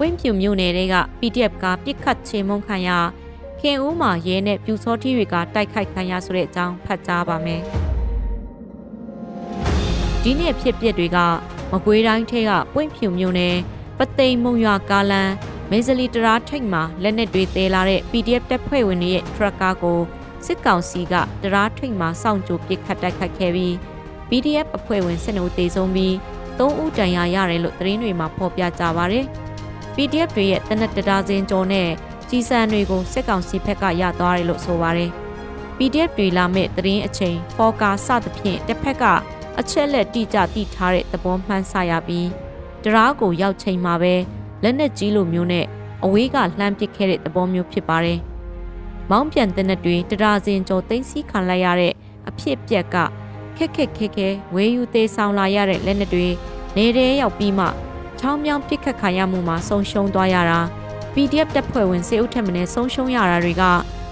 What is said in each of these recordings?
ဝင်းဖြူမြို့နယ်တွေက PDF ကပြစ်ခတ်ချေမှုန်းခံရခင်ဦးမှာရဲနဲ့ပြူစောထီတွေကတိုက်ခိုက်ခံရဆိုတဲ့အကြောင်းဖတ်ကြားပါမယ်။ဒီနေ့ဖြစ်ပျက်တွေကမကွေးတိုင်းထဲကပွင့်ဖြူမြို့နယ်ပသိမ်မုံရွာကားလန်မေဇလီတရာထိတ်မှာလက်နက်တွေတဲလာတဲ့ PDF တပ်ဖွဲ့ဝင်တွေရဲ့ထရက်ကားကိုစစ်ကောင်စီကတရာထိတ်မှာစောင့်ကြိုပစ်ခတ်တိုက်ခိုက်ခဲ့ပြီး PDF အဖွဲ့ဝင်စစ်နှုတ်တေဆုံးပြီး၃ဦးတန်ရာရတယ်လို့သတင်းတွေမှာဖော်ပြကြပါဗျ။ PDF တွေရဲ့တနက်တဒါစင်ကျော်နဲ့ကြီးစံတွေကိုစစ်ကောင်စီဘက်ကရသွားတယ်လို့ဆိုပါတယ်။ PDF တွေလာမဲ့သတင်းအချိန်ဖော်ကာစသဖြင့်တစ်ဖက်ကအချက်လက်တိကျတိထားတဲ့သဘောမှန်းဆရပြီးတရားကိုရောက်ချိန်မှာပဲလက်နက်ကြီးလိုမျိုးနဲ့အဝေးကလှမ်းပစ်ခဲ့တဲ့သဘောမျိုးဖြစ်ပါတယ်။မောင်းပြန်တဲ့နက်တွေတရားစင်ကျော်သိမ်းဆည်းခံလိုက်ရတဲ့အဖြစ်ပြက်ကခက်ခက်ခဲခဲဝေယူသေးဆောင်လာရတဲ့လက်နက်တွေနေရဲရောက်ပြီးမှ ချောင်းမြောင်းပစ်ခတ်ခံရမှုမှာဆုံးရှုံးသွားရတာ PDF တပ်ဖွဲ့ဝင်စေအုပ်ထက်မင်းဆုံးရှုံးရတာတွေက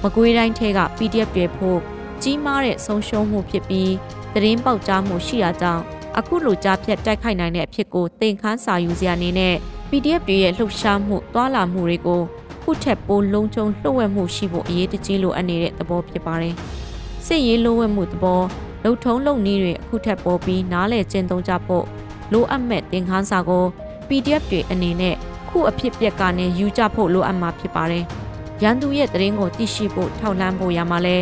မကွေးတိုင်းထဲက PDF တွေဖို့ကြီးမားတဲ့ဆုံးရှုံးမှုဖြစ်ပြီးသတင်းပေါက်ကြားမှုရှိတာကြောင့်အခုလိုကြားဖြတ်တိုက်ခိုက်နိုင်တဲ့အဖြစ်ကိုသင်ခန်းစာယူစရာအနေနဲ့ PDF တွေရဲ့လှုပ်ရှားမှုတွာလာမှုတွေကိုခုထက်ပိုလုံးချုံလှုပ်ဝက်မှုရှိဖို့အရေးတကြီးလိုအပ်နေတဲ့သဘောဖြစ်ပါတယ်။စစ်ရေးလှုပ်ဝက်မှုသဘောလုံထုံးလုံနည်းတွေအခုထက်ပိုပြီးနားလည်ကျင့်သုံးကြဖို့လိုအပ်မဲ့သင်ခန်းစာကို PDF တွေအနေနဲ့ခုအဖြစ်ပြက်ကနေယူကြဖို့လိုအပ်မှာဖြစ်ပါတယ်။ရန်သူရဲ့တရင်ကိုသိရှိဖို့ထောက်လှမ်းဖို့ရမှာလဲ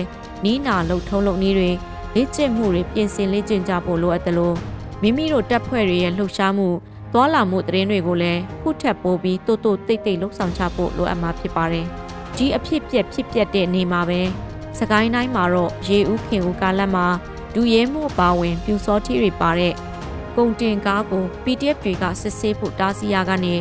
နီးနာလုံထုံးလုံနည်းတွေလေ့ကျင့်မှုတွေပြင်ဆင်လေ့ကျင့်ကြဖို့လိုအပ်တယ်လို့မိမိတို့တပ်ဖွဲ့တွေရဲ့လှုပ်ရှားမှုသွာလာမှုတရင်တွေကိုလည်းခုထက်ပိုပြီးတိုးတိုးတိတ်တိတ်လှုပ်ဆောင်ချဖို့လိုအပ်မှာဖြစ်ပါတယ်။ဒီအဖြစ်ပြက်ဖြစ်ပြက်တဲ့နေမှာပဲစကိုင်းတိုင်းမှာတော့ရေဦးခင်ဦးကားလက်မှာဒူရဲမှုပါဝင်ပြူစောထီတွေပါတဲ့ ကုန်တင်ကားကို PDF တွေကစစ်ဆေးဖို့တားဆီးရကနေ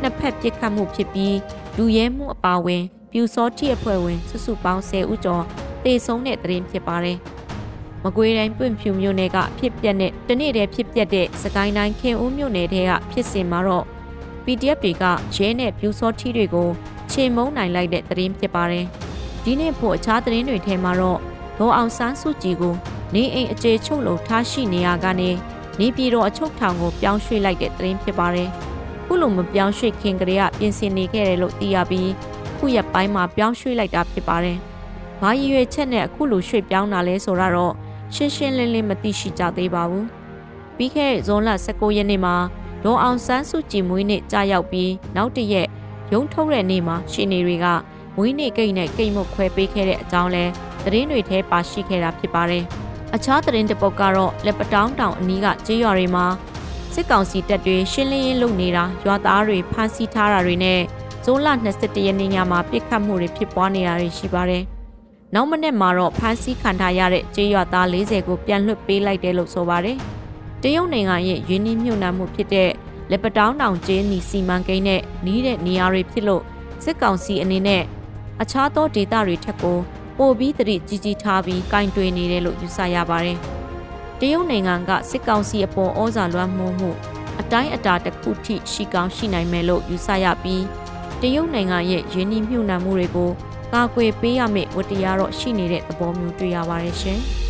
နှစ်ဖက်ပစ်ခတ်မှုဖြစ်ပြီးဒူရဲမှုအပါဝင်ပြူစောထီအဖွဲ့ဝင်စုစုပေါင်း10ဦးကျော်တေဆုံးတဲ့တရင်ဖြစ်ပါတယ်။မကွေးတိုင်းပွင့်ဖြူမြို့နယ်ကဖြစ်ပျက်တဲ့တနေ့တည်းဖြစ်ပျက်တဲ့စကိုင်းတိုင်းခင်ဦးမြို့နယ်ထဲကဖြစ်စဉ်မှာတော့ PDF တွေကရဲနဲ့ပြူစောထီတွေကိုခြေမုံနိုင်လိုက်တဲ့သတင်းဖြစ်ပါတယ်။ဒီနေ့ဖို့အခြားသတင်းတွေထဲမှာတော့ဒေါ်အောင်ဆန်းစုကြည်ကိုနေအိမ်အခြေချုပ်လို့ထားရှိနေရကနေ နေပြည်တော်အချုပ်ထောင်ကိုပြောင်းရွှေ့လိုက်တဲ့သတင်းဖြစ်ပါတယ်။ခုလိုမပြောင်းရွှေ့ခင်ကလေးကပြင်ဆင်နေခဲ့တယ်လို့သိရပြီးခုရက်ပိုင်းမှာပြောင်းရွှေ့လိုက်တာဖြစ်ပါတယ်။ဘာရည်ရွယ်ချက်နဲ့အခုလိုရွှေ့ပြောင်းတာလဲဆိုတော့ရှင်းရှင်းလင်းလင်းမသိရှိကြသေးပါဘူး။ပြီးခဲ့တဲ့ဇွန်လ19ရက်နေ့မှာဒေါ်အောင်ဆန်းစုကြည်မွေးနေ့ကြာရောက်ပြီးနောက်တရက်ရုံးထုတ်တဲ့နေ့မှာရှင်နေတွေကမွေးနေ့ကိတ်နဲ့ကိတ်မုတ်ခွဲပေးခဲ့တဲ့အကြောင်းလဲသတင်းတွေထဲပါရှိခဲ့တာဖြစ်ပါတယ်။ အခြားသတင်းတစ်ပုဒ်ကတော့လက်ပတောင်းတောင်အနီးကကျေးရွာတွေမှာစစ်ကောင်စီတပ်တွေရှင်းလင်းရေးလုပ်နေတာရွာသားတွေဖမ်းဆီးထားတာတွေနဲ့ဇွန်လ22ရက်နေ့ညမှာပြစ်ခတ်မှုတွေဖြစ်ပွားနေတာတွေရှိပါတယ်နောက်မနေ့မှာတော့ဖမ်းဆီးခံထားရတဲ့ကျေးရွာသား40ကိုပြန်လွှတ်ပေးလိုက်တယ်လို့ဆိုပါတယ်။တရုတ်နိုင်ငံရဲ့ယင်းနှမြုံနှံမှုဖြစ်တဲ့လက်ပတောင်းတောင်ကျေးနီစီမံကိန်းနဲ့နီးတဲ့နေရာတွေဖြစ်လို့စစ်ကောင်စီအနေနဲ့အခြားသောဒေသတွေထက်ကို ပိုပြီးတရိကြီးကြီးထားပြီးကင်တွယ်နေတယ်လို့ယူဆရပါတယ်။တရုတ်နိုင်ငံကစစ်ကောင်စီအပေါ်ဩဇာလွှမ်းမိုးမှုအတိုင်းအတာတစ်ခုထိရှိကောင်းရှိနိုင်မယ်လို့ယူဆရပြီးတရုတ်နိုင်ငံရဲ့ယင်းနှမြုံနှံမှုတွေကိုကာကွယ်ပေးရမယ့်ဝတ္တရားတော့ရှိနေတဲ့သဘောမျိုးတွေ့ရပါတယ်ရှင်။